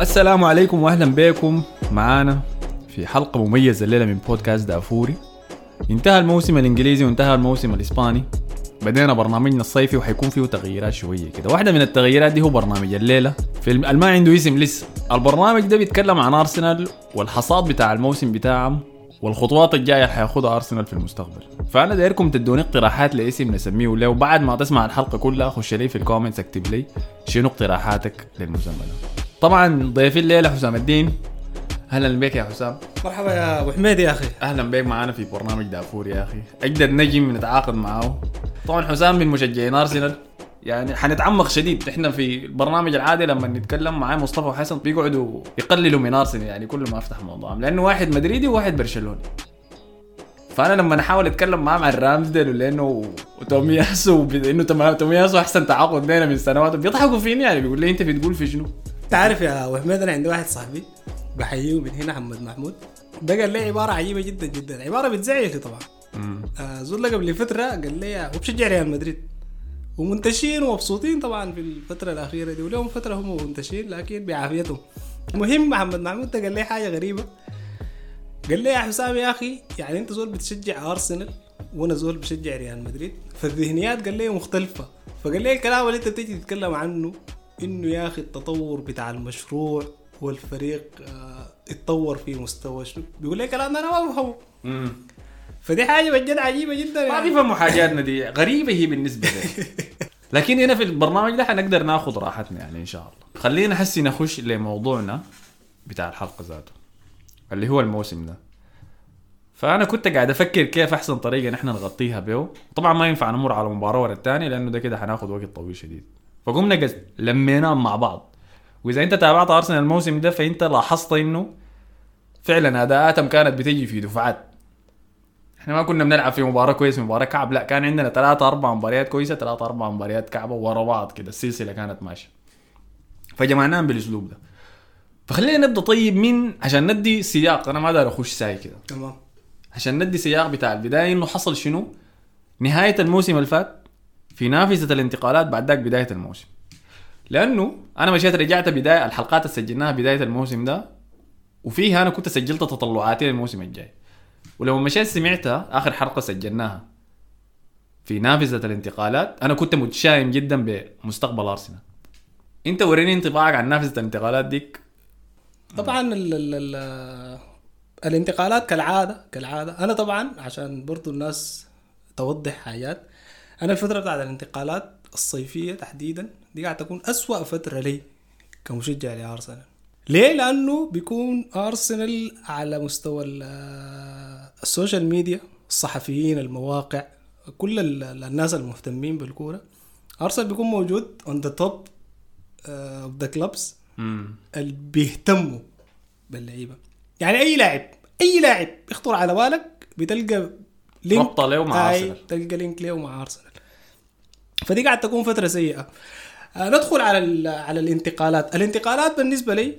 السلام عليكم واهلا بكم. معانا في حلقة مميزة الليلة من بودكاست دافوري. انتهى الموسم الإنجليزي وانتهى الموسم الإسباني. بدينا برنامجنا الصيفي وحيكون فيه تغييرات شوية كده. واحدة من التغييرات دي هو برنامج الليلة. في الم... ما عنده اسم لسه. البرنامج ده بيتكلم عن أرسنال والحصاد بتاع الموسم بتاعهم والخطوات الجاية اللي حياخدها أرسنال في المستقبل. فأنا دايركم تدوني اقتراحات لاسم نسميه. ولا وبعد ما تسمع الحلقة كلها خش لي في ال comments اكتب لي شنو اقتراحاتك للمسمى ده طبعا ضيفي الليلة حسام الدين. أهلا بك يا حسام. مرحبا يا أبو حميد يا أخي. أهلا بك معانا في برنامج دافور يا أخي. أجدد نجم نتعاقد معاه طبعا حسام من مشجعين أرسنال. يعني حنتعمق شديد. إحنا في البرنامج العادي لما نتكلم مع مصطفى وحسن بيقعدوا يقللوا من أرسنال. يعني كل ما أفتح موضوع لأنه واحد مدريدي وواحد برشلوني. فأنا لما احاول أتكلم معاه عن رامزديل ولأنه وتومياسو إنه تومياسو أحسن تعاقد لنا من سنوات. بيضحكوا فيني يعني. بيقول لي أنت بتقول في شنو؟ انت عارف يا أبو حميد أنا عندي واحد صاحبي بحييه من هنا محمد محمود. ده قال لي عبارة عجيبة جدا جدا. عبارة بتزعلي طبعا. آه زول قبل فترة قال لي وبشجع ريال مدريد؟ ومنتشين ومبسوطين طبعا في الفترة الأخيرة دي. ولهم فترة هم منتشين لكن بعافيتهم. المهم محمد محمود ده قال لي حاجة غريبة. قال لي يا حسام يا أخي يعني أنت زول بتشجع أرسنال وأنا زول بشجع ريال مدريد؟ فالذهنيات قال لي مختلفة. فقال لي الكلام اللي أنت بتيجي تتكلم عنه إنه يا أخي التطور بتاع المشروع والفريق آه اتطور في مستوى شنو؟ بيقول لي كلام أنا ما بفهمه فدي حاجة بجد عجيبة جدا ما يعني. بيفهموا حاجاتنا دي. غريبة هي بالنسبة لي لكن هنا في البرنامج ده حنقدر ناخذ راحتنا يعني إن شاء الله. خلينا حسي نخش لموضوعنا بتاع الحلقة ذاته اللي هو الموسم ده. فأنا كنت قاعد أفكر كيف أحسن طريقة نحن نغطيها به. طبعا ما ينفع نمر على مباراه ورا الثانية لأنه ده كده حناخذ وقت طويل شديد. فقمنا قز... لميناهم مع بعض. وإذا أنت تابعت أرسنال الموسم ده فأنت لاحظت إنه فعلا اداءاتهم كانت بتجي في دفعات. إحنا ما كنا بنلعب في مباراة كويسة مباراة كعب. لا كان عندنا ثلاثة أربع مباريات كويسة ثلاثة أربع مباريات كعبة ورا بعض كده. السلسلة كانت ماشية. فجمعناهم بالأسلوب ده. فخلينا نبدأ. طيب من عشان ندي سياق. أنا ما دار أخش ساي كده. تمام. عشان ندي سياق بتاع البداية إنه حصل شنو؟ نهاية الموسم اللي فات في نافذة الانتقالات بعد ذاك بداية الموسم. لأنه أنا مشيت رجعت بداية الحلقات اللي سجلناها بداية الموسم ده وفيها أنا كنت سجلت تطلعاتي للموسم الجاي. ولما مشيت سمعتها آخر حلقة سجلناها. في نافذة الانتقالات أنا كنت متشائم جدا بمستقبل أرسنال. أنت وريني انطباعك عن نافذة الانتقالات ديك. طبعا ال ال ال الانتقالات كالعادة كالعادة. أنا طبعا عشان برضو الناس توضح حاجات. أنا الفترة بتاعت الانتقالات الصيفية تحديدا دي قاعد تكون أسوأ فترة لي كمشجع لأرسنال. ليه؟ لأنه بيكون أرسنال على مستوى ال- ال social media الصحفيين المواقع كل ال- الناس المهتمين بالكورة. أرسنال بيكون موجود on the top of the clubs اللي بيهتموا باللعيبة. يعني أي لاعب أي لاعب يخطر على بالك بتلقى link ربطه له مع آي، أرسنال. تلقى link له مع أرسنال. فدي قاعد تكون فترة سيئة. آه ندخل على على الانتقالات. الانتقالات بالنسبة لي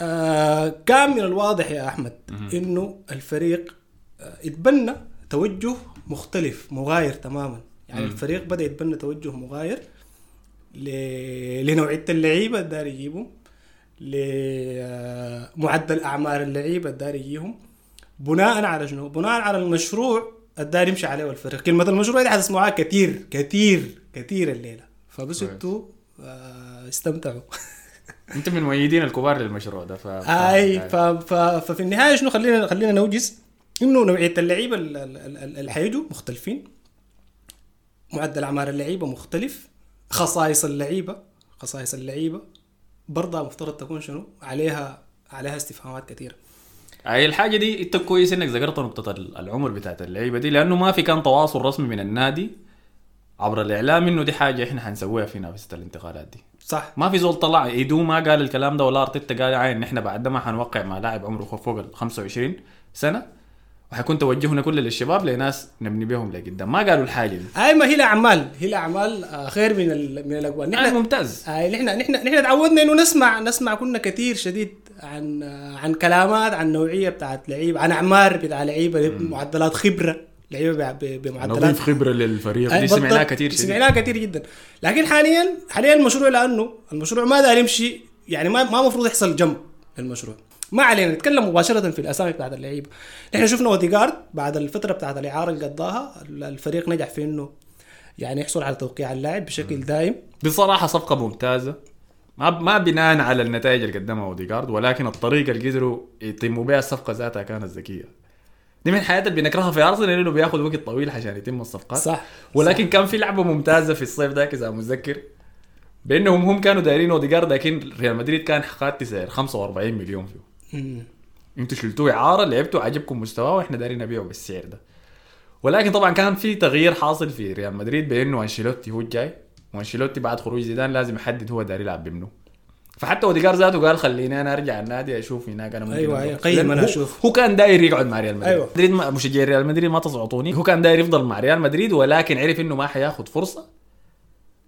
آه كان من الواضح يا أحمد إنه الفريق آه يتبنى توجه مختلف مغاير تماما. يعني الفريق بدأ يتبنى توجه مغاير ل- لنوعية اللعيبة اللي داير يجيبهم لمعدل اعمار اللعيبة اللي داير يجيهم بناء على شنو؟ بناء على المشروع اللي داير يمشي عليه الفريق كلمة المشروع دي حتسمعوها كثير كثير كثير الليلة. فبس. أنتوا آه، استمتعوا. انت من مؤيدين الكبار للمشروع ده ف... أي ف... ف... ففي النهاية شنو خلينا خلينا نوجز إنه نوعية اللعيبة ال- ال- ال- اللي حيجوا مختلفين. معدل أعمار اللعيبة مختلف. خصائص اللعيبة خصائص اللعيبة برضه مفترض تكون شنو؟ عليها عليها استفهامات كثيرة. اي الحاجة دي انت كويس انك ذكرت نقطة ال- العمر بتاعت اللعيبة دي لأنه ما في كان تواصل رسمي من النادي عبر الإعلام إنه دي حاجة إحنا حنسويها في نافذه الانتقالات دي. صح. ما في زول طلع ايدو ما قال الكلام ده ولا أرتيتا قال عين إحنا بعد ما حنوقع مع لاعب عمره فوق ال 25 سنة وحيكون توجهنا كله للشباب لناس نبني بهم لقدام. ما قالوا الحاجة دي. اي ما هي الأعمال هي الأعمال آه، خير من ال... من الأقوال. نحن ممتاز. آه نحن نحن نحن تعودنا إنه نسمع نسمع كنا كثير شديد. عن عن كلامات عن نوعية بتاعت لعيبه عن أعمار بتاع لعيبة معدلات خبرة لعيبة بمعدلات نضيف خبرة للفريق. دي. سمعناها كثير سمعناها كثير جدا. لكن حاليا حاليا المشروع لأنه المشروع ما دار يمشي يعني ما ما المفروض يحصل جنبا للمشروع. ما علينا نتكلم مباشرة في الأسامي بتاعت اللعيبة. نحن شفنا اوديجارد بعد الفترة بتاعت الإعارة اللي قضاها الفريق نجح في إنه يعني يحصل على توقيع اللاعب بشكل دائم بصراحة صفقة ممتازة. ما ما بناء على النتائج اللي قدمها اوديجارد ولكن الطريقة اللي قدروا يتموا بها الصفقة ذاتها كانت ذكية. دي من الحاجات اللي بنكرهها في أرسنال إنه بياخذ وقت طويل عشان يتم الصفقات. صح ولكن صح. كان في لعبة ممتازة في الصيف ذاك إذا متذكر بأنهم هم كانوا دايرين اوديجارد لكن ريال مدريد كان خاتي سعر 45 مليون فيه. أنتوا شلتوه إعارة لعبتوا عجبكم مستواه وإحنا دايرين نبيعه بالسعر ده. ولكن طبعا كان في تغيير حاصل في ريال مدريد بأنه أنشيلوتي هو الجاي. وانشيلوتي بعد خروج زيدان لازم يحدد هو داير يلعب بمنو فحتى اوديجارد ذاته قال خليني أنا ارجع النادي أشوف هناك أنا ممكن أروح. أيوة، قيم لأن أنا هو- كان داير يقعد مع ريال مدريد أيوة. مدريد مشجعي ريال مدريد ما تصعطوني هو كان داير يفضل مع ريال مدريد ولكن عرف إنه ما حياخد فرصة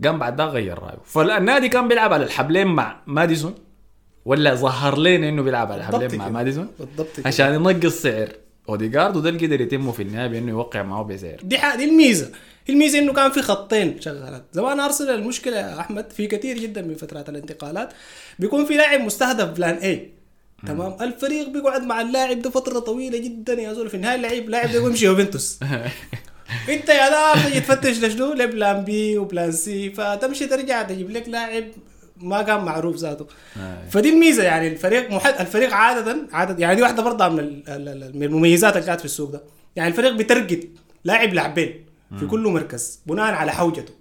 قام بعد ده غير رأيه فالنادي كان بيلعب على الحبلين مع ماديسون ولا ظهر لنا إنه بيلعب على الحبلين مع. ماديسون بالضبط. عشان ينقص سعر اوديجارد وده اللي قدر يتمه في النهاية بأنه يوقع معه بسعر دي ح... دي الميزة. الميزة إنه كان في خطين شغالات. زمان أرسنال المشكلة يا أحمد في كثير جدا من فترات الانتقالات. بيكون في لاعب مستهدف plan A تمام؟ الفريق بيقعد مع اللاعب ده فترة طويلة جدا يا زول. في النهاية اللعيب لاعب ده يمشي يوفنتوس. أنت يا ده تجي تفتش لشنو ل plan B و plan C فتمشي ترجع تجيب لك لاعب ما كان معروف ذاته. فدي الميزة يعني الفريق محد الفريق عادة عادة يعني دي واحدة برضه من ال- ال- ال- من المميزات اللي قاعد في السوق ده. يعني الفريق بيترقد لاعب لاعبين في كل مركز بناء على حوجته.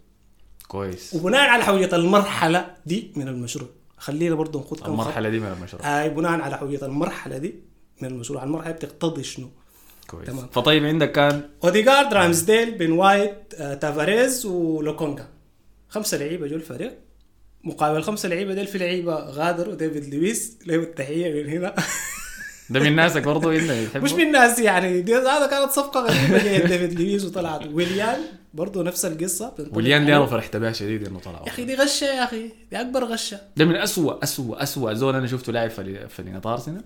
كويس. وبناء على حوجة المرحلة دي من المشروع. خلينا برضه كم خط. المرحلة دي من المشروع. هاي بناء على حوجة المرحلة دي من المشروع. المرحلة بتقتضي شنو؟ كويس. تمام. فطيب عندك كان؟ اوديجارد رامزديل بن وايت آه، تافاريز ولوكونجا. خمسة لعيبة جو الفريق. مقابل خمسة لعيبة ديل في لعيبة غادر وديفيد لويس. له التحية من هنا. ده من ناسك برضه انت بتحبه مش من الناس يعني. دي هذا كانت صفقة غريبة جاية ديفيد لويس وطلعت. ويليان برضه نفس القصة. ويليان دي عليه. أنا فرحت بها شديد إنه طلع. يا أخي دي غشة يا أخي. دي أكبر غشة. ده من اسوء اسوء اسوء زول أنا شفته لاعب في في لينات ارسنال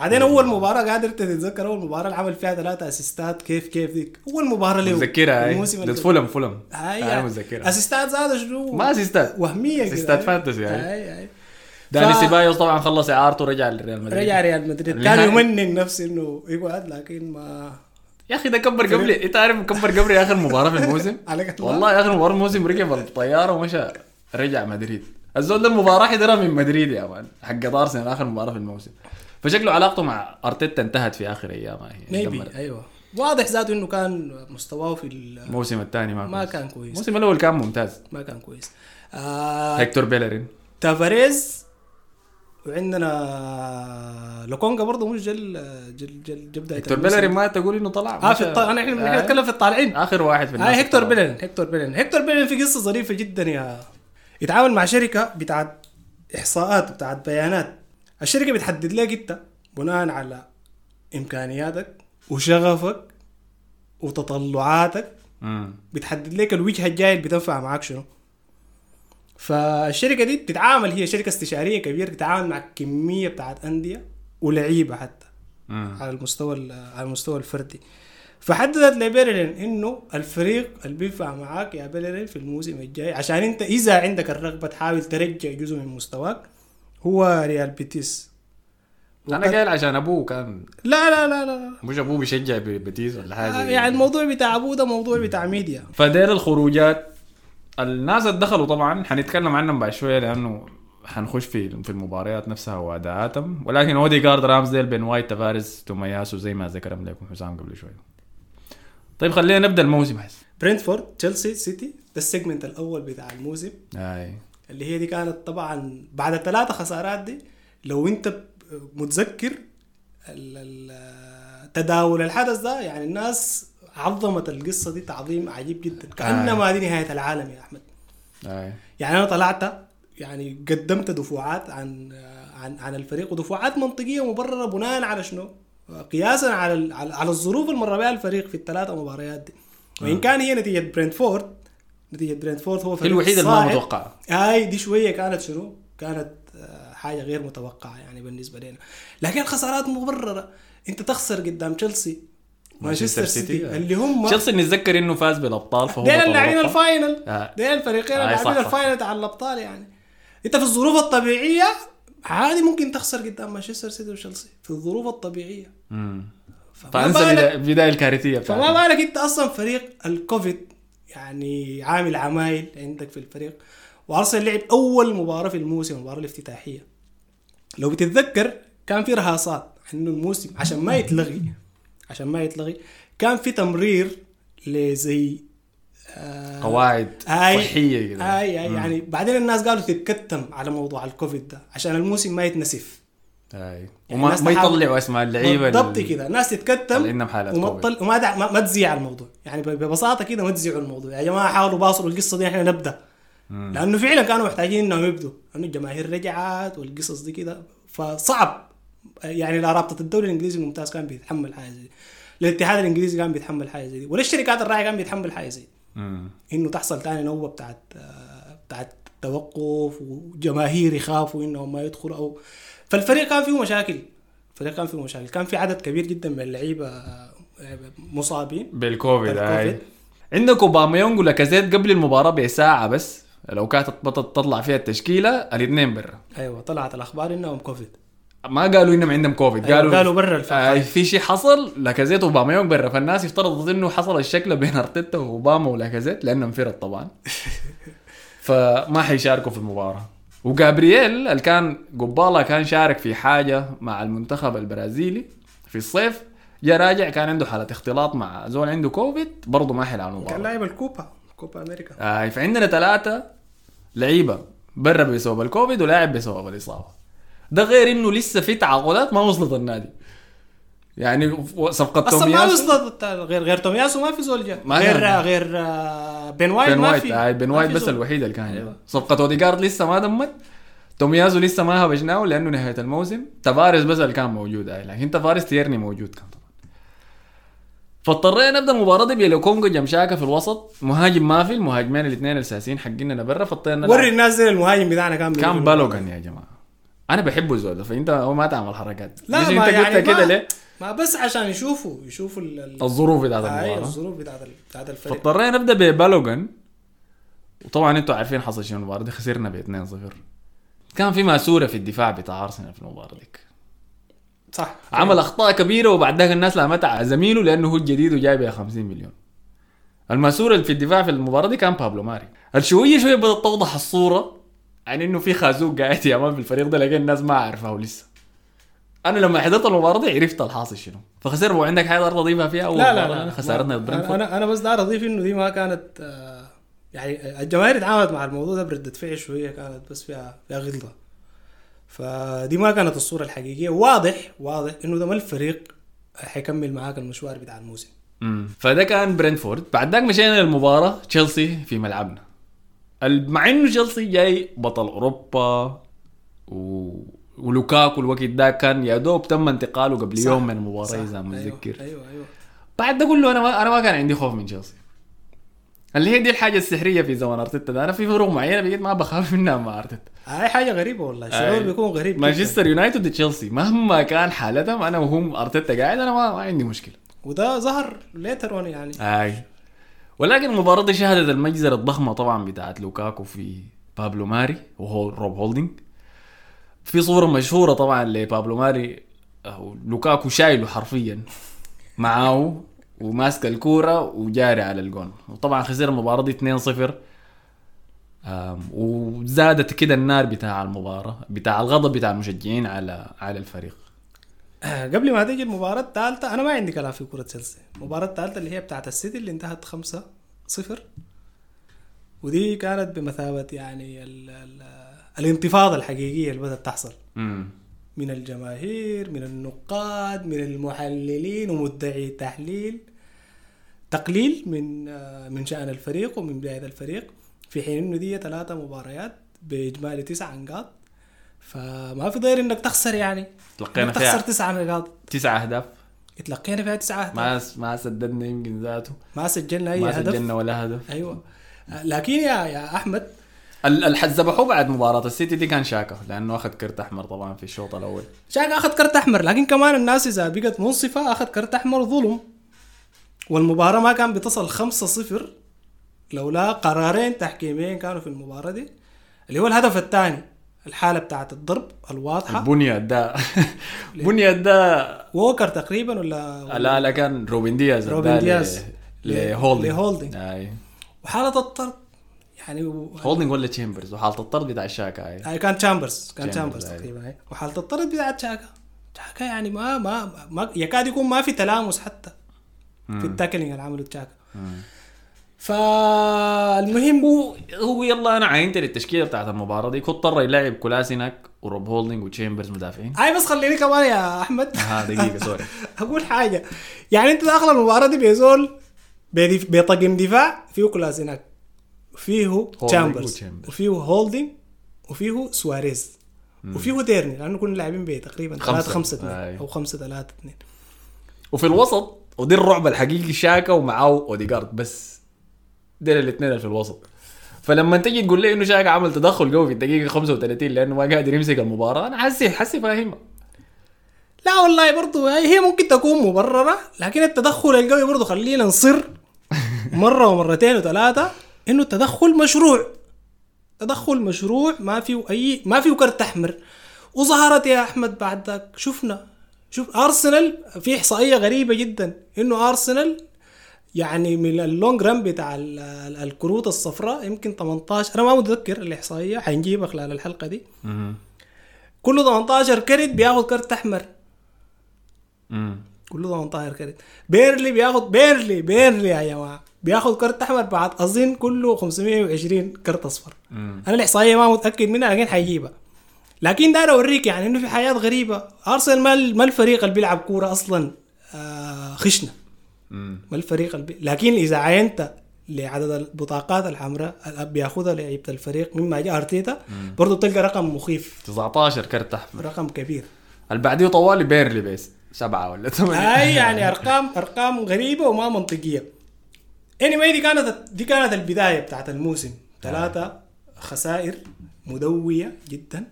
بعدين أول مباراة قادر انت تتذكر أول مباراة اللي عمل فيها ثلاثة assistات كيف كيف ديك. أول مباراة له متذكرها هاي الموسم ضد فولم فولم. هاي. أنا متذكرها. assistات زاد شنو؟ ما assistات وهمية assistات. fantasy هاي هاي. داني ف- سيبايوس طبعا خلص إعارته رجع للريال مدريد. رجع ريال مدريد. كان يمنن نفسه إنه يقعد لكن ما يا أخي ده كبر قبلي. إنت عارف كبر قبلي آخر مباراة في الموسم. والله آخر مباراة الموسم ركب الطياره ومشى رجع مدريد. الزول ده المباراة حضرها من مدريد يا man حق أرسنال آخر مباراة في الموسم. فشكله علاقته مع أرتيتا انتهت في آخر ايامها هي maybe. أيوه واضح ذاته إنه كان مستواه في ال- الموسم الثاني ما, ما. كان كويس الموسم الأول كان ممتاز ما كان كويس آه هيكتور بيلرين تافاريز وعندنا لوكونجا برضه مش جل جل جل هيكتور الموسم. بيلرين ما تقول إنه طلع آه في مشى. الط... انا إحنا آه. بنتكلم في الطالعين آخر واحد في الناس هاي هيكتور الطلع. بيلن هيكتور بيلن هيكتور بيلن في قصة ظريفة جدا يا يتعامل مع شركة بتاعت إحصاءات بتاعت بيانات الشركة بتحدد لك انت بناء على إمكانياتك وشغفك وتطلعاتك مم. بتحدد لك الوجهة الجاية اللي بتنفع معاك شنو فالشركة دي بتتعامل هي شركة استشارية كبيرة بتتعامل مع كمية بتاعت أندية ولعيبة حتى مم. على المستوى ال- على المستوى الفردي فحددت لبيرلين إنه الفريق اللي بينفع معاك يا بيرلين في الموسم الجاي عشان أنت إذا عندك الرغبة تحاول ترجع جزء من مستواك هو ريال بيتيس. أنا قايل عشان أبوه كان. لا لا لا لا مش أبوه بيشجع بيتيس ولا حاجة آه، يعني كده. الموضوع بتاع أبوه ده موضوع بتاع ميديا فدير الخروجات الناس اللي دخلوا طبعا حنتكلم عنهم بعد شوية لأنه حنخش في في المباريات نفسها وأداءاتهم. ولكن اوديجارد رامزديل بن وايت تافاريز تومياسو زي ما ذكر لكم حسام قبل شوية طيب خلينا نبدأ الموسم حس برينتفورد تشيلسي سيتي ده ال segment الأول بتاع الموسم. أي. اللي هي دي كانت طبعا بعد الثلاثة خسارات دي لو انت متذكر تداول الحدث ده يعني الناس عظمت القصة دي تعظيم عجيب جدا. كأنما دي نهاية العالم يا أحمد. اي يعني أنا طلعت يعني قدمت دفوعات عن عن عن الفريق ودفوعات منطقية ومبررة بناء على شنو؟ قياسا على على على الظروف اللي مر بها الفريق في الثلاثة مباريات دي. وإن كان هي نتيجة برينتفورد نتيجة برينتفورد هو فريق الوحيده اللي ما. متوقعه هاي دي شوية كانت شنو؟ كانت آه، حاجة غير متوقعة يعني بالنسبة لنا لكن خسارات مبررة انت تخسر قدام تشيلسي مانشستر سيتي اللي هم تشيلسي نتذكر إنه فاز بالأبطال فهو ديل اللاعبين. ال final آه. ديل الفريقين آه، اللاعبين. ال final على الأبطال يعني انت في الظروف الطبيعية عادي ممكن تخسر قدام مانشستر سيتي وتشيلسي في الظروف الطبيعية مم. فما فأنسى البدايه الكارثية فما بالك انت أصلا فريق الكوفيد يعني عامل عمايل عندك في الفريق وارسنال لعب أول مباراة في الموسم المباراه الافتتاحية. لو بتتذكر كان في رهاصات انه الموسم عشان ما يتلغي عشان ما يتلغي كان في تمرير لزي آه قواعد آي صحية كده. اي اي يعني بعدين الناس قالوا تتكتم على موضوع الكوفيد ده عشان الموسم ما يتنسف. اي يعني وما ما يطلعوا اسماء اللعيبة بالضبط ال- كده. الناس تتكتم عندهم حالات وما. تطل... وما دع... ما, ما تزيع الموضوع. يعني ببساطة كده ما تزيعوا الموضوع. يا جماعة حاولوا باصروا القصة دي إحنا نبدأ. لأنه فعلا كانوا محتاجين إنهم يبدوا. لأنه الجماهير رجعت والقصص دي كده. فصعب. يعني لا رابطة الدوري الإنجليزي الممتاز كان بيتحمل حاجة زي دي. الاتحاد الإنجليزي كان بيتحمل حاجة زي دي. ولا الشركات الراعيه كان بيتحمل حاجة زي دي. مم. إنه تحصل تاني نوبة بتاعت آه، بتاعت توقف وجماهير يخافوا إنهم ما يدخلوا أو فالفريق كان فيه مشاكل. الفريق كان فيه مشاكل. كان في عدد كبير جدا من اللعيبة آه، مصابين. بال COVID بال COVID. اي عندك أوباميونج ولاكازيت قبل المباراة بساعة بس؟ لو كانت بطل تطلع فيها التشكيلة الاثنين برا. أيوه طلعت الأخبار إنهم كوفيد. ما قالوا إنهم عندهم كوفيد. أيوة، قالوا قالوا برا. آه في شيء حصل لاكازيت وأوباميونج برا. فالناس افترضت إنه حصل الشكل بين أرتيتا وأوبا ولاكازيت لأنه انفرد طبعا. فما حيشاركوا في المباراة. وجابرييل اللي كان قباله كان شارك في حاجة مع المنتخب البرازيلي في الصيف. جاء راجع كان عنده حالة اختلاط مع زول عنده كوفيد برضه ما حيلعب المباراه كان لاعب الكوبا كوبا أمريكا. آه فعندنا ثلاثة لعيبة برا بسبب الكوفيد ولاعب بسبب الإصابة. ده غير إنه لسه في تعاقدات ما وصلت النادي. يعني صفقة أصلا ما تومياسو وصلت غير غير تومياسو ما في زول جا غير كان. غير آه، بن وايت بن ما وايت. في. بن وايت بس زول. الوحيد اللي كان. أيوة. صفقة اوديجارد لسه ما دمت. تومياسو لسه ما هبجناه لأنه نهاية الموسم. تفارس بس اللي كان موجود. آه لكن تفارس تيرني موجود كان طبعا. فاضطرينا نبدأ المباراه دي بيلوكونجو جمشاكا في الوسط. مهاجم ما في. المهاجمين الاثنين الأساسيين حقنا برا فاضطرينا وري. الناس المهاجم بتاعنا كان كان بالوغان يا جماعة. أنا بحبه الزول ده. فأنت هو ما تعمل حركات. لا ما أنت يعني قلت كده ليه؟ ما بس عشان يشوفوا يشوفوا ال- ال- الظروف بتاعت آه، المباراة. الظروف بتاعت بتاعت الفريق. فاضطرينا نبدأ ببالوغان وطبعا أنتوا عارفين حصل شنو المباراة دي خسرنا ب 2-0 كان في ماسورة في الدفاع بتاع أرسنال في المباراة ديك. صح. عمل أخطاء كبيرة وبعد ذاك الناس لامتها على زميله لأنه هو الجديد وجاي ب 50 مليون. المسؤول اللي في الدفاع في المباراة دي كان بابلو ماري. الشوية شوية بدات توضح الصورة عن إنه في خازوق قاعد يعمل في الفريق ده لكن الناس ما عارفه لسه. أنا لما حضرت المباراة دي عرفت الحاصل شنو. فخسر لو عندك حاجة تضيفها فيها؟ اول لا لا مباراة لا خسارتنا أنا أنا بس داير أضيف إنه دي ما كانت آه، يعني الجماهير تعاملت مع الموضوع ده بردة فعل شوية كانت بس فيها فيها غلطة. فدي ما كانت الصورة الحقيقية. واضح واضح إنه ده ما الفريق حيكمل معاك المشوار بتاع الموسم. امم فده كان برينفورد. بعد ذاك مشينا للمباراة تشيلسي في ملعبنا. مع إنه تشيلسي جاي بطل أوروبا و... ولوكاكو الوقت ده كان يا دوب تم انتقاله قبل صح، يوم من المباراة. إذا متذكر أيوه أيوه, أيوة. بعد ده كله أنا ما أنا ما كان عندي خوف من تشيلسي. اللي هي دي الحاجة السحرية في زمن أرتيتا ده. أنا في فروق معينة بقيت ما بخاف منها مع أرتيتا. هاي حاجة غريبة والله. الشعور أي. بيكون غريب. مانشستر يونايتد وتشيلسي. مهما كان حالتهم أنا وهم أرتيتا قاعد أنا ما, ما عندي مشكلة. وده ظهر later on يعني. أي. ولكن المباراة دي شهدت المجزرة الضخمة طبعا بتاعت لوكاكو في بابلو ماري وهو روب هولدينج. في صورة مشهورة طبعا لبابلو ماري أو لوكاكو شايله حرفيا. معاه وماسك الكورة وجاري على الجون. وطبعا خسر المباراة دي 2-0 أم، وزادت كده النار بتاع المباراة بتاع الغضب بتاع المشجعين على على الفريق. قبل ما تيجي المباراة الثالثة أنا ما عندي كلام في كرة تشيلسي، المباراة الثالثة اللي هي بتاعت السيتي اللي انتهت خمسة صفر. ودي كانت بمثابة يعني ال ال الانتفاضة الحقيقية اللي بدأت تحصل. من الجماهير من النقاد من المحللين ومدعي التحليل. تقليل من آه، من شأن الفريق ومن بداية الفريق. في حين إنه دي ثلاثة مباريات بإجمالي تسع نقاط. فما في ضير إنك تخسر يعني. تلقينا إنك تخسر فيها تسع نقاط. تسعة أهداف. اتلقينا فيها تسعة أهداف. ما ما سددنا يمكن ذاته. ما سجلنا أي ما هدف. سجلنا ولا هدف. أيوه. لكن يا يا أحمد ال- الح- ذبحوه بعد مباراة. السيتي دي كان شاكا لأنه أخذ كرت أحمر طبعا في الشوط الأول. شاك أخذ كرت أحمر لكن كمان الناس إذا بقت منصفة أخذ كرت أحمر ظلم. والمباراة ما كان بتصل 5-0 لولا قرارين تحكيميين كانوا في المباراة دي. اللي هو الهدف الثاني الحالة بتاعت الضرب الواضحة. البنية ده بنية ده ووكر تقريبا ولا؟ لا لا كان روبن دياز روبن دياز. لهولدنج لهولدنج. أي. وحالة الطرد يعني و... هولدنج ولا تشامبرز وحالة الطرد بتاع الشاكا اي آه كان تشامبرز كان تشامبرز، أيوة. تقريبا. وحالة الطرد بتاعت شاكا شاكا يعني ما ما, ما يكاد يكون ما في تلامس حتى في التاكلينج اللي عمله تشاكا فالمهم هو هو يلا أنا عينت للتشكيلة بتاعت المباراة دي. كنت اضطر يلعب كولاسيناك وروب هولدنج وتشامبرز مدافعين. هاي بس خليني كمان يا أحمد. ها دقيقة sorry أقول حاجة. يعني أنت داخل المباراة دي بيزول بطقم دفاع فيه كلاسيناك فيه تشامبرز. وفيه هولدنج وفيه سواريز وفيه تيرني لأنه كنا لاعبين به تقريبا خمسة. 3 5 2 أي. أو 5 3 2 وفي الوسط ودي الرعب الحقيقي شاكا ومعاه أوديجارد بس دول الاثنين في الوسط فلما تجي تقول لي إنه شاكا عمل تدخل قوي في الدقيقة 35 لأنه ما قادر يمسك المباراة أنا حسي حسي فاهمها لا والله برضو هي هي ممكن تكون مبررة لكن التدخل القوي برضو خلينا نصر مرة ومرتين وثلاثة إنه التدخل مشروع. تدخل مشروع ما فيه أي ما فيه كرت أحمر. وظهرت يا أحمد بعد ذاك شفنا. شوف أرسنال في إحصائية غريبة جدا. إنه أرسنال يعني من ال long run بتاع ال- ال- الكروت الصفراء يمكن 18 أنا ما متذكر الإحصائية حنجيبها خلال الحلقة دي. كل 18 كرت بياخد كرت أحمر. كله 18 كرت. بيرنلي بياخد بيرنلي بيرنلي يا جماعة. بياخد كرت أحمر بعد أظن كله 520 كرت أصفر. أنا الاحصائيه ما متأكد منها لكن حيجيبها. لكن داير أوريك يعني إنه في حياة غريبة. ارسنال ما ما الفريق اللي بيلعب كورة أصلا آه خشنة. ما الفريق اللي بي... لكن إذا عينت لعدد البطاقات الحمراء اللي بياخذها لعيبة الفريق مما جاء أرتيتا برضه بتلقى رقم مخيف. 19 كرت أحمر. رقم كبير. اللي بعديه طوالي بيرلي بس سبعة ولا ثمانية. أي يعني ارقام أرقام غريبة وما منطقية. Anyway دي كانت دي كانت البداية بتاعت الموسم. ثلاثة خسائر مدوية جدا.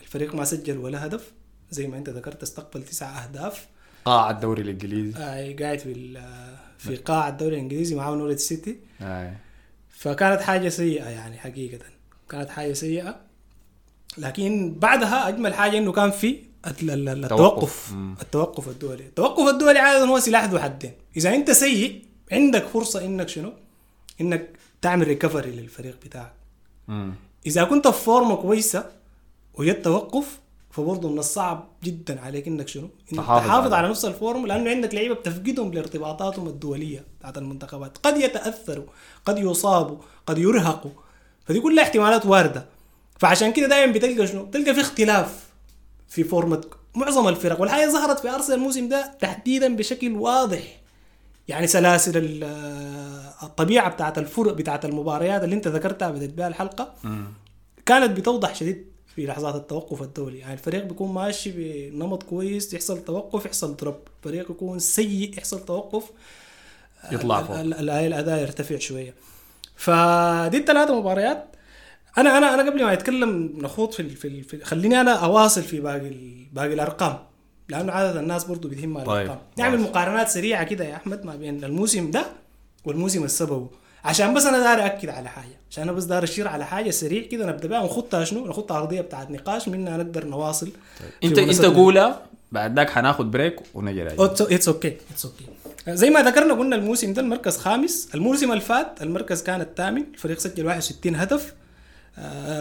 الفريق ما سجل ولا هدف. زي ما انت ذكرت استقبل تسع أهداف. قاع الدوري الإنجليزي. آه قاعد في في قاع الدوري الإنجليزي مع نوريتش سيتي. اي فكانت حاجة سيئة يعني حقيقة. كانت حاجة سيئة. لكن بعدها أجمل حاجة إنه كان في ال- ال- ال- التوقف. التوقف الدولي. التوقف الدولي عادة هو سلاح ذو حدين. إذا أنت سيء عندك فرصة إنك شنو إنك تعمل recovery للفريق بتاعك مم. إذا كنت في فورمه كويسة وجت توقف فبرضه من الصعب جدا عليك إنك شنو؟ إنك تحافظ تحافظ على- نفس الفورم لأنه عندك لعيبة بتفقدهم لارتباطاتهم الدولية بتاعت المنتخبات، قد يتأثروا، قد يصابوا، قد يرهقوا، فدي كلها احتمالات واردة. فعشان كده دائما بتلقى شنو؟ بتلقى في اختلاف في فورمة معظم الفرق والحاجة ظهرت في أرسنال الموسم ده تحديدا بشكل واضح. يعني سلاسل ال- الطبيعة بتاعت الفرق بتاعت المباريات اللي انت ذكرتها بدأت بها الحلقة. كانت بتوضح شديد في لحظات التوقف الدولي. يعني الفريق بيكون ماشي بنمط كويس يحصل توقف يحصل دروب. الفريق يكون سيء يحصل توقف. يطلع فوق. ال- ال- الأداء يرتفع شوية. فدي الثلاث مباريات. أنا أنا أنا قبل ما اتكلم نخوض في, في, في خليني أنا أواصل في باقي باقي الأرقام. لأنه عدد الناس برضو بتهمها طيب، الأرقام. نعمل واصل. مقارنات سريعة كده يا أحمد ما بين الموسم ده والموسم السبب عشان بس أنا داير أكد على حاجة. عشان أنا بس داير أشير على حاجة سريع كده نبدأ بها. ونخطها شنو؟ نخطها أرضية بتاعت نقاش. منها نقدر نواصل في انت أنت قولها. بعد ذاك حناخد بريك ونجي راجع it's okay it's okay زي ما ذكرنا قلنا الموسم ده المركز خامس. الموسم اللي فات المركز كان الثامن. الفريق سجل 61 هدف.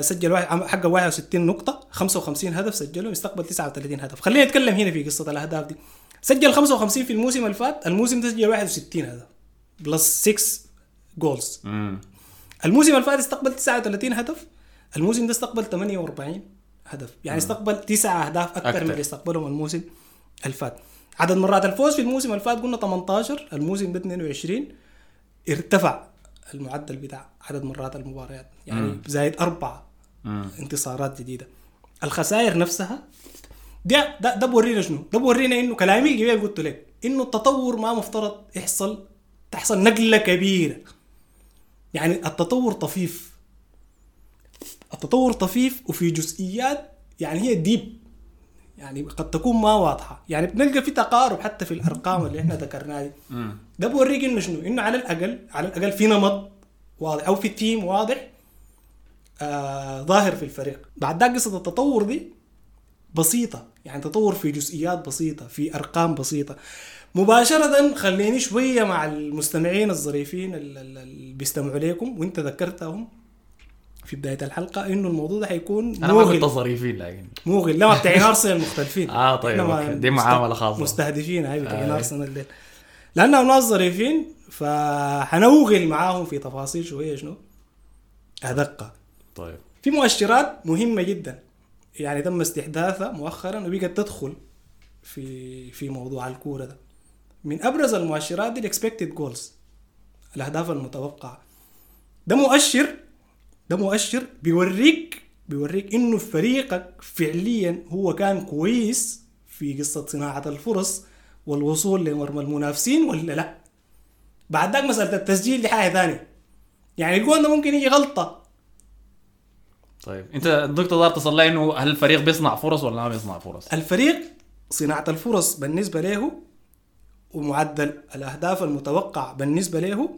سجل واحد عم- حقق 61 نقطة 55 هدف سجلهم استقبل 39 هدف. خلينا نتكلم هنا في قصة الأهداف دي. سجل 55 في الموسم اللي فات الموسم ده سجل 61 هدف. plus 6 goals مم. الموسم اللي فات استقبل 39 هدف الموسم ده استقبل 48 هدف. يعني استقبل تسعة أهداف أكثر أكتر. من اللي استقبلهم الموسم اللي فات. عدد مرات الفوز في الموسم اللي فات قلنا 18 الموسم ده 22 ارتفع المعدل بتاع عدد مرات المباريات. يعني زايد أربعة مم. انتصارات جديدة. الخسائر نفسها ده ده, ده بورينا شنو؟ ده بورينا إنه كلامي الجميل قلت لك إنه التطور ما مفترض يحصل تحصل نقلة كبيرة. يعني التطور طفيف. التطور طفيف وفي جزئيات يعني هي deep يعني قد تكون ما واضحة. يعني بنلقى في تقارب حتى في الأرقام اللي إحنا ذكرناها دي. مم. ده بوريك إنه شنو؟ إنه على الأقل على الأقل في نمط واضح. أو في تيم واضح آه ظاهر في الفريق. بعد ذاك قصة التطور دي بسيطة. يعني تطور في جزئيات بسيطة في أرقام بسيطة. مباشرة خليني شوية مع المستمعين الظريفين ال- ال- اللي بيستمعوا لكم وإنت ذكرتهم في بداية الحلقة إنه الموضوع ده حيكون أنا ما موغل ظريفين لكن. موغل لا بتاعين أرسنال مختلفين. آه، طيب،. دي معاملة خاصة. مستهدفين هاي بتاعين آه. أرسنال ديل لانهم ناس ظريفين فحنوغل معاهم في تفاصيل شوية شنو؟ ادق طيب. في مؤشرات مهمة جدا. يعني تم استحداثها مؤخرا وبقت تدخل في في موضوع الكورة ده. من أبرز المؤشرات دي ال expected goals الأهداف المتوقعة. ده مؤشر ده مؤشر بيوريك بيوريك إنه فريقك فعليا هو كان كويس في قصة صناعة الفرص والوصول لمرمى المنافسين ولا لا؟ بعد ذاك مسألة التسجيل دي حاجة ثانية. يعني الجون ده ممكن يجي غلطة. طيب انت الدكتور دار تصل لي انه هل الفريق بيصنع فرص ولا ما بيصنع فرص؟ الفريق صناعة الفرص بالنسبة له ومعدل الأهداف المتوقع بالنسبة له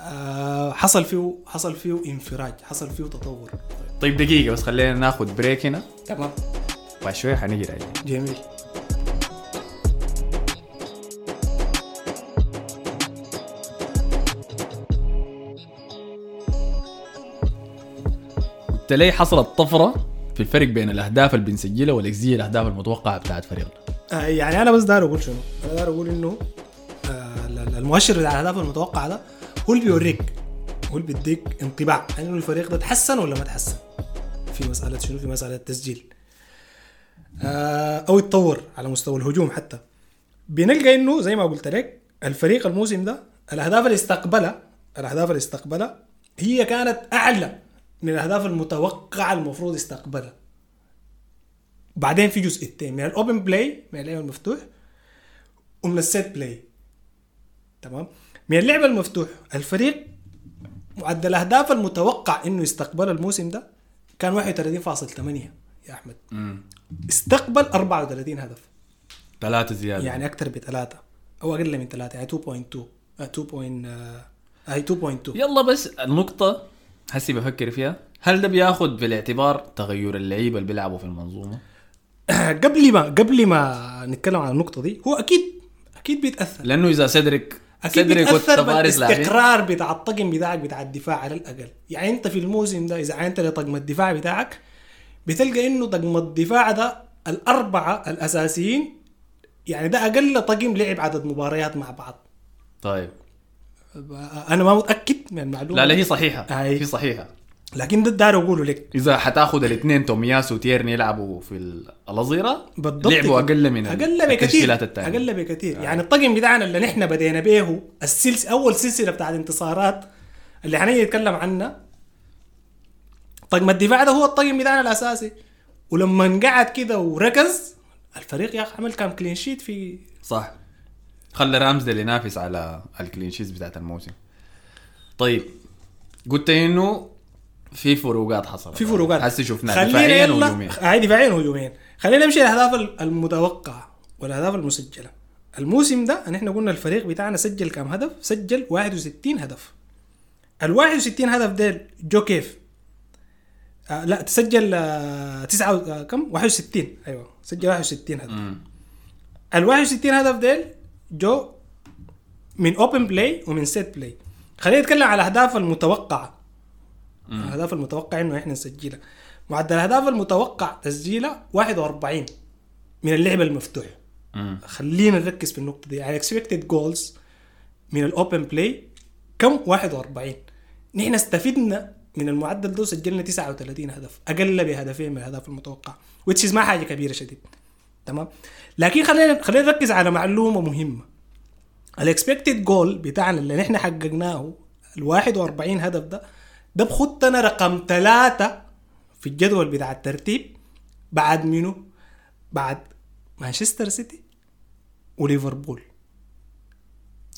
آه، حصل فيه حصل فيه انفراج حصل فيه تطور. طيب دقيقة بس خلينا ناخذ بريك هنا. تمام. بعد شوية حنيجي جميل. قلت لي حصلت طفرة في الفرق بين الأهداف اللي بنسجلها والإكزية الأهداف المتوقعة بتاعت فريقنا آه، يعني أنا بس داير أقول شنو؟ أنا داير أقول إنه آه، ال- ال- المؤشر بتاع الأهداف المتوقعة ده هو اللي بيوريك هو اللي بيديك انطباع. انه الفريق ده تحسن ولا ما تحسن؟ في مسألة شنو؟ في مسألة التسجيل آه، أو يتطور على مستوى الهجوم حتى. بنلقى إنه زي ما قلت لك الفريق الموسم ده الأهداف اللي استقبلها الأهداف اللي استقبلها هي كانت أعلى من الأهداف المتوقعة المفروض يستقبلها. بعدين في جزئيتين من ال open play من اللعب المفتوح ومن ال set play تمام؟ من اللعب المفتوح الفريق معدل الأهداف المتوقع إنه يستقبله الموسم ده كان 31.8 يا أحمد. استقبل 34 هدف. ثلاثة زيادة. يعني أكثر بثلاثه أو أقل من ثلاثة يعني 2.2 آه، 2. آه، هاي 2.2 يلا بس النقطة هسي بفكر فيها. هل ده بياخد في الاعتبار تغير اللعيبة اللي بيلعبوا في المنظومة؟ قبل ما قبل ما نتكلم عن النقطة دي هو أكيد أكيد بيتأثر. لأنه إذا سيدريك أكيد سيدريك لاعبين. بالاستقرار بتاع الطقم بتاعك بتاع الدفاع على الأقل. يعني أنت في الموسم ده إذا عينت لطقم الدفاع بتاعك بتلقى إنه طقم الدفاع ده الأربعة الأساسيين يعني ده أقل طقم لعب عدد مباريات مع بعض. طيب. أنا ما متأكد من المعلومة. لا لا هي صحيحة. أي. هي صحيحة. لكن ده داير أقوله لك. إذا حتأخذ الاثنين تومياسو وتيرني يلعبوا في ال- الأظهرة بالضبط. لعبوا. أقل من أقل بكثير. أقل بكثير. يعني الطقم بتاعنا اللي نحن بدينا به السلسله أول سلسلة بتاعت انتصارات اللي حنيجي نتكلم عنها. طقم الدفاع ده هو الطقم بتاعنا الأساسي. ولما قعد كده وركز الفريق يا أخي عمل كام clean sheet في صح. خلى رامزديل ينافس على ال clean sheets بتاعت الموسم. طيب قلت إنه في فروقات حصلت. في فروقات. هسه شفناها دفاعيا وهجوميا هاي دفاعيا وهجوميا خلينا نمشي الاهداف المتوقعة والأهداف المسجلة. الموسم ده نحن قلنا الفريق بتاعنا سجل كم هدف؟ سجل 61 هدف. ال 61 هدف ديل جو كيف؟ آه لا تسجل آه تسعة آه كم؟ 61 أيوه سجل 61 هدف. ال 61 هدف ديل جو من open play ومن set play خلينا نتكلم على الأهداف المتوقعة. الأهداف المتوقع إنه إحنا نسجلها. معدل الأهداف المتوقع تسجيلها 41 من اللعب المفتوح. خلينا نركز في النقطة دي. يعني expected goals من ال open play كم؟ 41 نحن استفدنا من المعدل ده وسجلنا 39 هدف. أقل بهدفين من الأهداف المتوقعة. is ما حاجة كبيرة شديد. تمام؟ لكن خلينا خلينا نركز على معلومة مهمة. ال expected goal بتاعنا اللي نحن حققناه ال 41 هدف ده ده بخطنا رقم ثلاثة في الجدول بتاع الترتيب. بعد منو؟ بعد مانشستر سيتي وليفربول.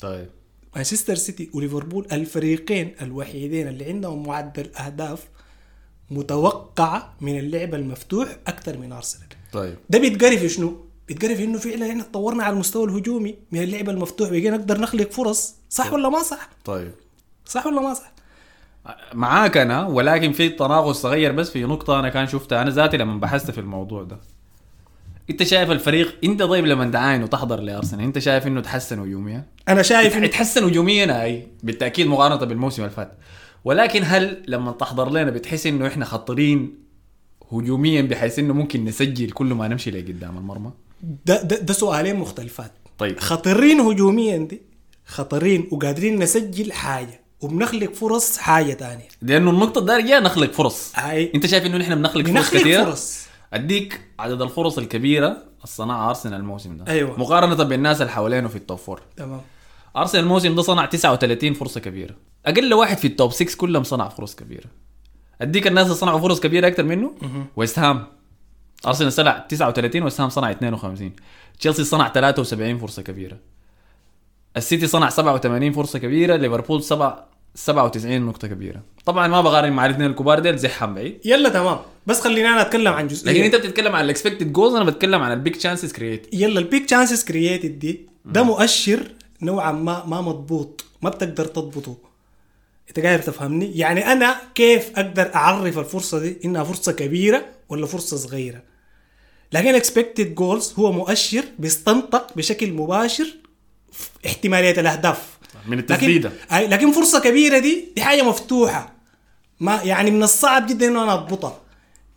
طيب. مانشستر سيتي وليفربول الفريقين الوحيدين اللي عندهم معدل أهداف متوقعة من اللعب المفتوح أكثر من أرسنال. طيب ده بيتقري في شنو؟ بيتقري في انه فعلا إحنا تطورنا على المستوى الهجومي من اللعب المفتوح بقينا نقدر نخلق فرص صح ولا ما صح؟ طيب صح ولا ما صح؟ معاك أنا ولكن في تناقض صغير بس في نقطة أنا كان شفتها أنا ذاتي لما بحثت في الموضوع ده أنت شايف الفريق أنت طيب لما تعاين وتحضر لأرسنال أنت شايف إنه تحسن هجوميا؟ أنا شايف انه يتحسن هجوميا أي بالتأكيد مقارنة بالموسم اللي فات ولكن هل لما تحضر لنا بتحس إنه إحنا خطرين هجوميا بحيث إنه ممكن نسجل كل ما نمشي لقدام المرمى؟ ده, ده, ده سؤالين مختلفات. طيب. خطرين هجوميا دي خطرين وقادرين نسجل حاجة وبنخلق فرص حاجة تانية. لأنه النقطة الدارجه نخلق فرص. هاي أنت شايف إنه نحن بنخلق فرص بنخلق كثيره فرص. أديك عدد الفرص الكبيرة الصنعها أرسنال الموسم ده. أيوة. مقارنة بالناس اللي حوالينه في ال top four تمام. أرسنال الموسم ده صنع 39 فرصة كبيرة. أقل واحد في ال top 6 كلهم صنع فرص كبيرة. أديك الناس اللي صنعوا فرص كبيرة أكثر منه؟ ويست هام ارسنال صنع 39 ويست هام صنع 52 تشيلسي صنع 73 فرصة كبيرة. السيتي صنع 87 فرصة كبيرة ليفربول صنع 97 نقطة كبيرة. طبعا ما بقارن مع الاثنين الكبار ديل زحهم بعيد. يلا تمام. بس خلينا أنا أتكلم عن لكن جزئيه أنت بتتكلم عن ال expected goals أنا بتكلم عن ال big chances create يلا ال big chances created دي ده مؤشر نوعا ما ما مضبوط ما بتقدر تضبطه. إنت قادر تفهمني؟ يعني أنا كيف أقدر أعرف الفرصة دي؟ إنها فرصة كبيرة ولا فرصة صغيرة؟ لكن ال expected goals هو مؤشر بيستنطق بشكل مباشر احتمالية الأهداف. من التسديدة. لكن لكن فرصة كبيرة دي دي حاجة مفتوحة. ما يعني من الصعب جدا إنه أنا أضبطها.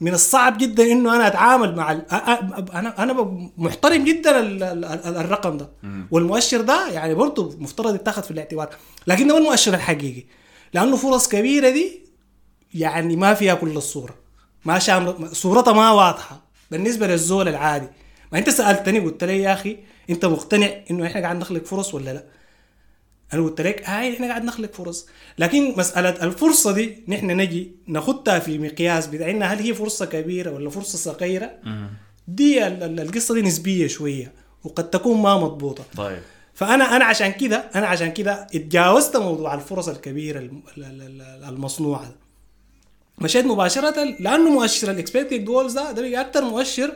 من الصعب جدا إنه أنا أتعامل مع ال... أنا أنا محترم جدا ال... ال... ال- الرقم ده. والمؤشر ده يعني برضه مفترض يتاخذ في الاعتبار. لكن ده هو المؤشر الحقيقي. لأنه فرص كبيرة دي يعني ما فيها كل الصورة. ما شامل صورتها ما واضحة بالنسبة للزول العادي. ما أنت سألتني قلت لي يا أخي أنت مقتنع إنه إحنا قاعد نخلق فرص ولا لأ؟ أنا قلت لك هاي إحنا قاعد نخلق فرص. لكن مسألة الفرصة دي نحن نجي ناخدها في مقياس بتاعنا هل هي فرصة كبيرة ولا فرصة صغيرة؟ دي ال- ال- القصة دي نسبية شوية وقد تكون ما مضبوطة. طيب. فانا أنا عشان كده أنا عشان كده اتجاوزت موضوع الفرص الكبيرة الم- ال- ال- ال- المصنوعة ده. مشيت مباشرة لأنه مؤشر ال expected goals ده ده أكثر مؤشر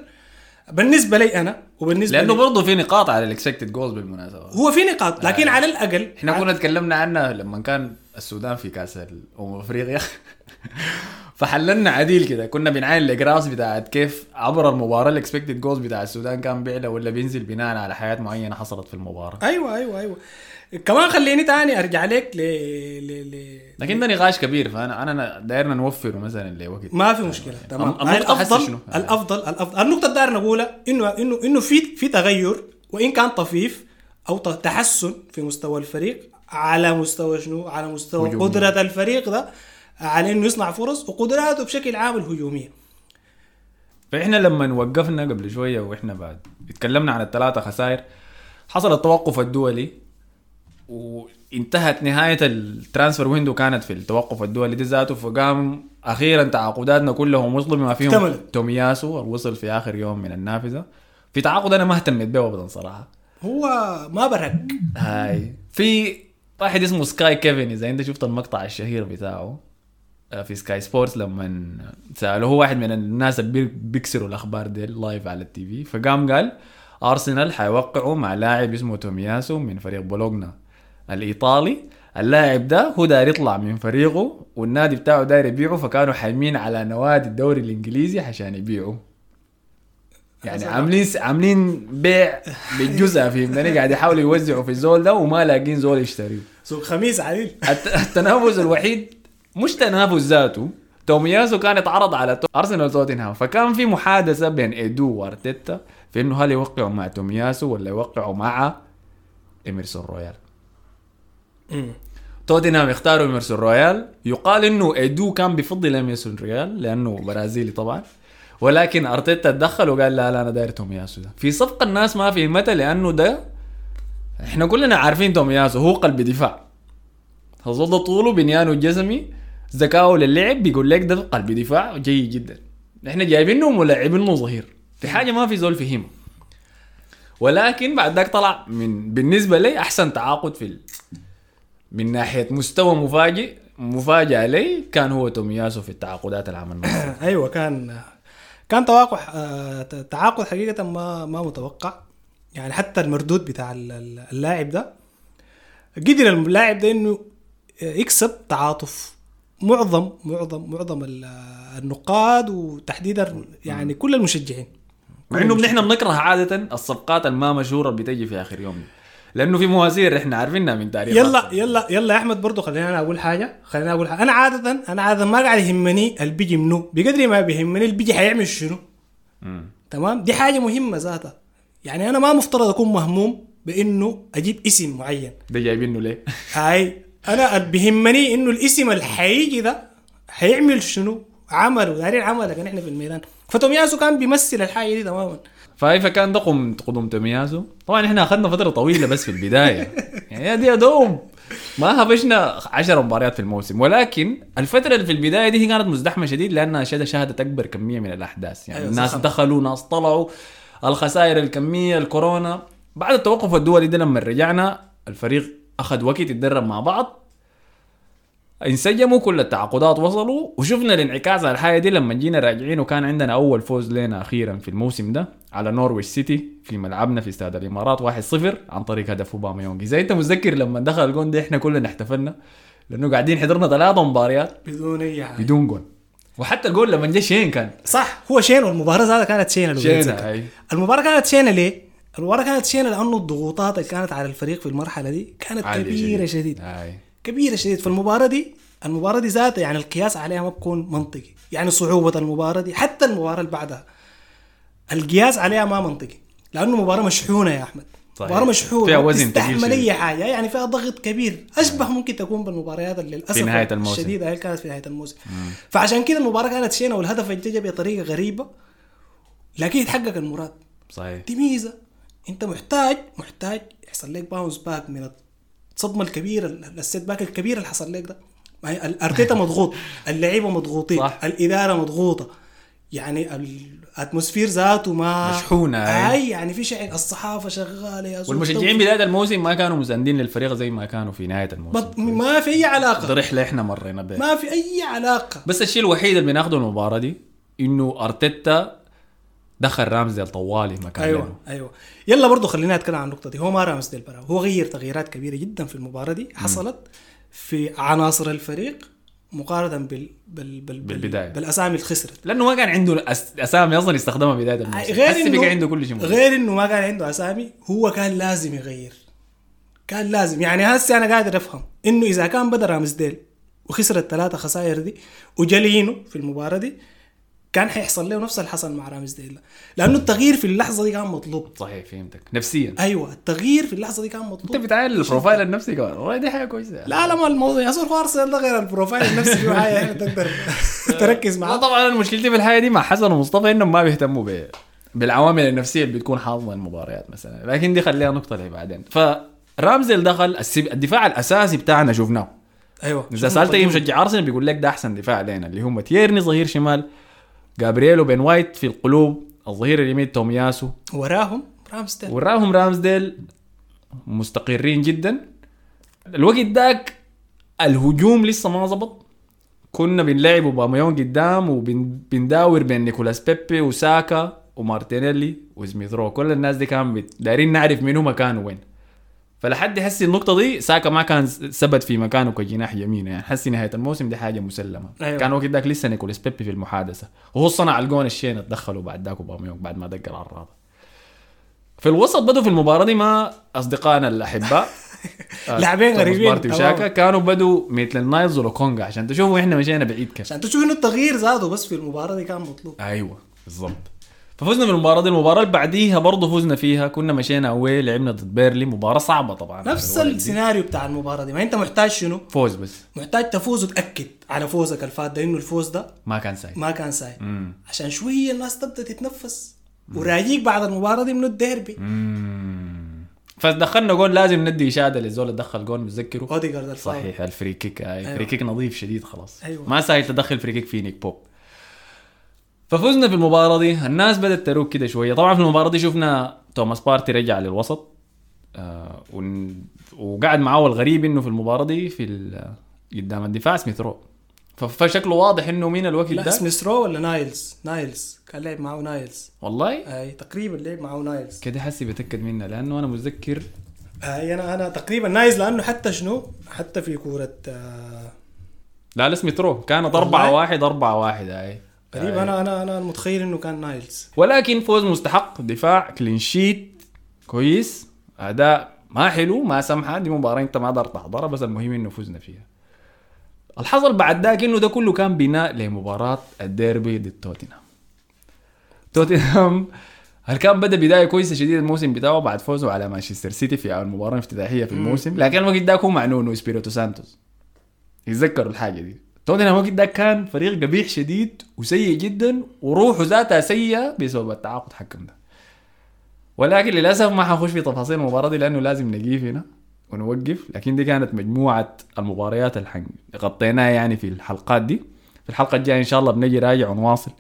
بالنسبة لي أنا وبالنسبة لأنه برضه في نقاط على ال expected goals بالمناسبة. هو في نقاط لكن على الأقل إحنا كنا تكلمنا عنها لما كان السودان في كأس امم أفريقيا. فحللنا عديل كده كنا بنعاين ال graphs بتاعت كيف عبر المباراة ال expected goals بتاع السودان كان بيعلى ولا بينزل بناء على حاجات معينة حصلت في المباراة. أيوه أيوه أيوه. كمان خليني تاني أرجع لك ل... ل... ل... لكن ده نقاش كبير فانا أنا دايرنا نوفره مثلا لوقت ما في مشكلة تمام الافضل شنو؟ الافضل الافضل النقطة اللي داير نقولها انه انه إنه في في تغير وإن كان طفيف أو تحسن في مستوى الفريق على مستوى شنو؟ على مستوى هجومي. قدرة الفريق ده على إنه يصنع فرص وقدراته بشكل عام الهجومية فإحنا لما وقفنا قبل شوية وإحنا بعد اتكلمنا عن الثلاثة خسائر حصل التوقف الدولي وانتهت نهاية ال transfer window كانت في التوقف الدولي دي ذاته فقام أخيرا تعاقداتنا كلهم وصلوا بما فيهم اكتملت. تومياسو وصل في آخر يوم من النافذة. في تعاقد أنا ما اهتميت به ابدا صراحة. هو ما برهق. هاي. في واحد اسمه Sky كيفن إذا أنت شفت المقطع الشهير بتاعه آه، في Sky Sports لما سألوه هو واحد من الناس اللي بي- بيكسروا الأخبار دي live على ال TV. فقام قال أرسنال حيوقعوا مع لاعب اسمه تومياسو من فريق بولونيا الإيطالي اللاعب ده هو داير يطلع من فريقه والنادي بتاعه داير يبيعه فكانوا حايمين على نوادي الدوري الإنجليزي عشان يبيعوا يعني. عاملين عاملين بيع بالجزء فهمتني قاعد يحاولوا يوزعوا في الزول ده وما لاقين زول يشتريه. سوق خميس الت- التنافس الوحيد مش تنافس ذاته. تومياسو كان اتعرض على أرسنال وتوتنهام. فكان في محادثة بين إيدو وأرتيتا في إنه هل يوقعوا مع تومياسو ولا يوقعوا مع ايمرسون رويال. توتنهام يختاروا ايمرسون رويال يقال إنه إيدو كان بيفضل ايمرسون رويال لأنه برازيلي طبعا. ولكن أرتيتا تدخل وقال لا لا أنا داير تومياسو ده. في صفقة الناس ما فهمتها لأنه ده إحنا كلنا عارفين تومياسو هو قلب دفاع. ده طوله بنيانه الجسمي ذكاؤه للعب بيقول لك ده قلب دفاع جيد جدا. إحنا جايبينه وملاعبينه ظهير في حاجة ما في زول فهمه. ولكن بعد ذاك طلع من بالنسبة لي أحسن تعاقد في. من ناحية مستوى مفاجئ مفاجأة لي كان هو تومياسو في التعاقدات اللي عملناها أيوه كان كان توقع آه، تعاقد حقيقة ما ما متوقع. يعني حتى المردود بتاع ال- ال- اللاعب ده قدر اللاعب ده إنه يكسب تعاطف معظم معظم معظم ال- النقاد وتحديدا يعني كل المشجعين. مع إنه نحن بنكره عادة الصفقات الما مشهوره اللي بتجي في آخر يوم لأنه في مواسير إحنا عارفينها من تاريخ يلا يلا يلا يا أحمد برضو خلينا أنا أقول حاجة خلينا أقول حاجة. أنا عادة أنا عادة ما قاعد يهمني اللي بيجي منو. بقدر ما بيهمني اللي بيجي حيعمل شنو. مم. تمام؟ دي حاجة مهمة ذاتها. يعني أنا ما مفترض أكون مهموم بإنه أجيب اسم معين. ده جايبينه ليه؟ هاي أنا بيهمني إنه الاسم اللي حيجي ده حيعمل شنو. عمله دايرين عمله كان إحنا في الميدان. فتومياسو كان بيمثل الحاجة دي تماما. فهي فكان ده قم قدوم تميازو طبعا إحنا أخذنا فترة طويلة بس في البداية. يعني دي يا دوب ما هبشنا 10 مباريات في الموسم. ولكن الفترة اللي في البداية دي كانت مزدحمة شديد لأنها شهد- شهدت أكبر كمية من الأحداث. يعني أيوة، صح. الناس دخلوا ناس طلعوا. الخسائر الكمية الكورونا. بعد التوقف الدولي ده لما رجعنا الفريق أخذ وقت يتدرب مع بعض. انسجموا كل التعاقدات وصلوا وشفنا الانعكاس على الحاجة دي لما جينا راجعين وكان عندنا أول فوز لنا أخيرا في الموسم ده على نورويش سيتي في ملعبنا في استاد الإمارات 1-0 عن طريق هدف اوباميونج اذا أنت متذكر لما دخل الجون ده إحنا كلنا احتفلنا لأنه قاعدين حضرنا ثلاثة مباريات بدون أي حاجة. بدون جون. وحتى الجول لما جا شين كان. صح هو شين والمباراة ذاتها كانت شينة شين. أي. المباراة كانت شينة ليه؟ المباراة كانت شينة لأنه الضغوطات اللي كانت على الفريق في المرحلة دي كانت كبيرة شديد. أي. كبيرة شديد. فالمباراه دي المباراة دي ذاتها يعني القياس عليها ما بكون منطقي. يعني صعوبة المباراة دي حتى المباراة اللي بعدها. القياس عليها ما منطقي. لأنه مباراه مشحونة يا أحمد. صحيح. مباراه مشحونة فيها وزن تستحمل. اي حاجة. يعني فيها ضغط كبير. أشبه ممكن تكون بالمباريات اللي للأسف في نهاية الموسم. الشديدة. هي كانت في نهاية الموسم. فعشان كده المباراة كانت شينة والهدف جا بطريقة غريبة. لكن يتحقق المراد. صحيح. دي ميزة. أنت محتاج محتاج يحصل لك bounce back من الصدمة الكبيرة ال setback الكبير اللي حصل لك ده. ما هي الارتيتا مضغوط اللعيبة مضغوطين صح. الإدارة مضغوطة. يعني ال atmosphere ذاته ما مشحونة، أي. أي يعني في شيء الصحافة شغالة يا والمشجعين بدايه الموسم ما كانوا مساندين للفريق زي ما كانوا في نهاية الموسم. بط- ما في أي علاقة. ده رحله إحنا مرينا بها ما في أي علاقة. بس الشيء الوحيد اللي بناخده المباراة دي إنه أرتيتا دخل رامزديل طوالي مكان أيوه لينو. أيوه. يلا برضو خلينا نتكلم عن النقطه دي هو ما رامز ديل برا هو غير تغييرات كبيرة جدا في المباراة دي حصلت في عناصر الفريق مقارنة بال... بال... بال... بالبداية. بالأسامي اللي خسرت. لأنه ما كان عنده أس- أسامي أصلا يستخدمها بداية الموسم. غير إنه عنده كل شيء. غير إنه ما كان عنده أسامي هو كان لازم يغير. كان لازم. يعني هسه أنا قادر أفهم إنه إذا كان بدأ رامزديل وخسر الثلاثه خسائر دي وجا لينو في المباراة دي كان حيحصل له نفس اللي حصل مع رامزديل ده. لأنه التغيير في اللحظة دي كان مطلوب. صحيح فهمتك. نفسيا. أيوه التغيير في اللحظة دي كان أنت مطلوب بتعامل البروفايل النفسي كمان. والله دي حاجة كويسة. لا لا ما الموضوع يا زول ارسنال ده غير ال profile النفسي فيه حاجة يعني تقدر تركز معاه. طبعا مشكلتي في الحاجة دي مع حسن ومصطفى إنهم ما بيهتموا ب بالعوامل النفسية اللي بتكون حاضنه المباريات مثلا. لكن دي خليها نقطة لي بعدين. فرامزديل دخل الدفاع الأساسي بتاعنا شفناه. أيوه إذا سألت أي مشجع أرسنال بيقول لك ده أحسن دفاع لنا اللي هم تيرني ظهير شمال جابرييل وبن وايت في القلب الظهير اليمين تومياسو وراهم رامزديل. وراهم رامزديل مستقرين جدا. الوقت داك الهجوم لسه ما ظبط كنا بنلعب اوباميونج قدام وبنداور بين نيكولاس بيبي وساكا ومارتينيلي وسميث رو كل الناس دي كان بت- دايرين نعرف منو مكانه وين. فلحد حسي النقطة دي ساكا ما كان ثبت في مكانه كجناح يمين يعني حسي نهاية الموسم دي حاجة مسلمة. أيوة. كان وقت داك لسه نيكولاس بيبي في المحادثة. وهو صنع الجون الشين اتدخلوا بعد داك اوباميونج بعد ما دق العراضة في الوسط بدوا في المباراة دي ما أصدقائنا الأحباء آه، لاعبين غريبين. بارتي. وشاكا كانوا بدوا ميتلاند نايلز ولوكونجا عشان تشوفوا إحنا مشينا بعيد كيف عشان تشوف إنه التغيير زاده بس في المباراة دي كان مطلوب. أيوه بالضبط. ففزنا بالمباراة دي. المباراة اللي بعديها برضه فزنا فيها. كنا مشينا away لعبنا ضد بيرنلي مباراة صعبة طبعا. نفس. السيناريو بتاع المباراة دي. ما أنت محتاج شنو؟ فوز بس. محتاج تفوز وتأكد على فوزك الفات ده إنه الفوز ده ما كان ساي ما كان ساي مم. عشان شوية الناس تبدأ تتنفس. وراجيك بعد المباراة دي منو الديربي. فدخلنا جول لازم ندي إشادة للزول اللي دخل جول متذكره أوديجارد الفاول صحيح. ال free kick. اي أيوة. free kick نظيف شديد خلاص. أيوة. ما سهل تدخل free kick في نيك بوب. ففزنا في المباراة دي. الناس بدأت تروق كده شوية. طبعا في المباراة دي شفنا توماس بارتي رجع للوسط. آه. وقعد معاه الغريب إنه في المباراة دي في. قدام الدفاع سميث رو ف- فشكله واضح إنه مين الوقت ده؟ سميث رو ولا نايلز؟ نايلز. كان لعب معه نايلز. والله؟ أي تقريبا لعب معه نايلز. كده حسي بتأكد منها لأنه أنا متذكر أي أنا أنا تقريبا نايلز لأنه حتى شنو؟ حتى في كورة آه لا لا سميث رو كانت 4 1 4 1 هاي غريب أنا أنا أنا متخيل إنه كان نايلز. ولكن فوز مستحق. دفاع clean sheet كويس. أداء ما حلو ما سمحة. دي مباراة أنت ما قدرت تحضرها بس المهم إنه فزنا فيها. الحصل بعد ذاك إنه ده كله كان بناء لمباراة الديربي ضد توتنهام. توتنهام هل كان بدأ بداية كويسة شديد الموسم بتاعه بعد فوزه على مانشستر سيتي في المباراه الافتتاحيه في الموسم؟ لكن الوقت ذاك هو مع نونو سبيريتو سانتوس. يتذكروا الحاجة دي. توتنهام الوقت ذاك كان فريق قبيح شديد وسيء جدا وروحه ذاتها سيئة بسبب التعاقد حكم ده. ولكن للأسف ما حنخش في تفاصيل المباراة دي لأنه لازم نقيف هنا ونوقف. لكن دي كانت مجموعة المباريات اللي غطيناها يعني في الحلقات دي. في الحلقة الجاية إن شاء الله بنجي راجع ونواصل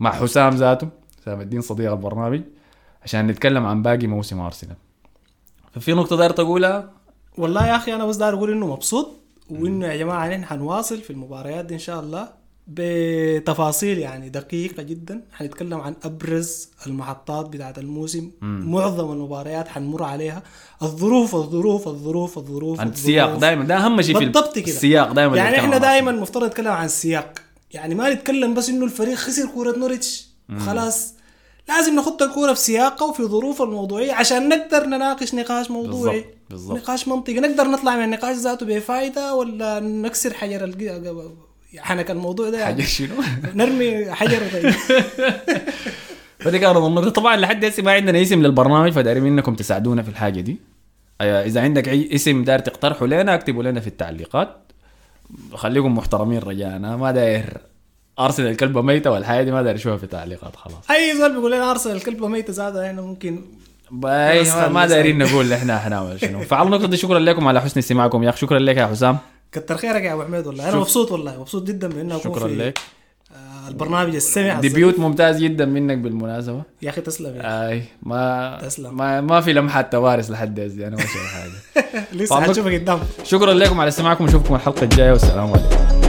مع حسام ذاته حسام الدين صديق البرنامج عشان نتكلم عن باقي موسم أرسنال. ففي نقطة داير تقولها؟ والله يا أخي أنا بس داير أقول إنه مبسوط. وإنه يا جماعة نحن حنواصل في المباريات دي إن شاء الله بتفاصيل يعني دقيقة جدا. حنتكلم عن أبرز المحطات بتاعت الموسم. معظم المباريات حنمر عليها. الظروف الظروف الظروف الظروف عن السياق دائما ده أهم شيء في بالضبط كده. السياق دائما يعني إحنا دائما مفترض نتكلم عن السياق يعني ما نتكلم بس إنه الفريق خسر كورة نوريتش. خلاص. لازم نحط الكورة في سياقها وفي ظروفها الموضوعية عشان نقدر نناقش نقاش موضوعي. بالضبط، بالضبط. نقاش منطقي. نقدر نطلع من النقاش ذاته بفائدة ولا نكسر حجر الق... حنك الموضوع ده يعني حاجة شنو؟ نرمي حجر. فدي كانت النقطة طبعا لحد هسه ما عندنا اسم للبرنامج فدايرين منكم تساعدونا في الحاجة دي. آه، إذا عندك أي اسم داير تقترحه لنا اكتبوا لنا في التعليقات. خليكم محترمين رجانا ما داير أرسل الكلبة ميتة والحاجة دي ما داير أشوفها في التعليقات خلاص. أي زول بيقول لنا ارسنال الكلبه ميتة زادة هنا ممكن ما, دايرين نقول إحنا حنعمل شنو. فعلى النقطة دي شكرا لكم على حسن استماعكم. يا أخي شكرا لك يا حسام. كتر خيرك يا أبو حميد والله. أنا. مبسوط والله مبسوط جدا بأنه اكون شكرا في لك. آه، البرنامج السمع ديبيوت ممتاز جدا منك بالمناسبة. يا أخي تسلم يا أي ما تسلم. ما, ما في لمحة توارث لحد هسه أنا ما شايف حاجة. لسه. حنشوفك قدام. شكرا لكم على استماعكم. ونشوفكم الحلقة الجاية. والسلام عليكم.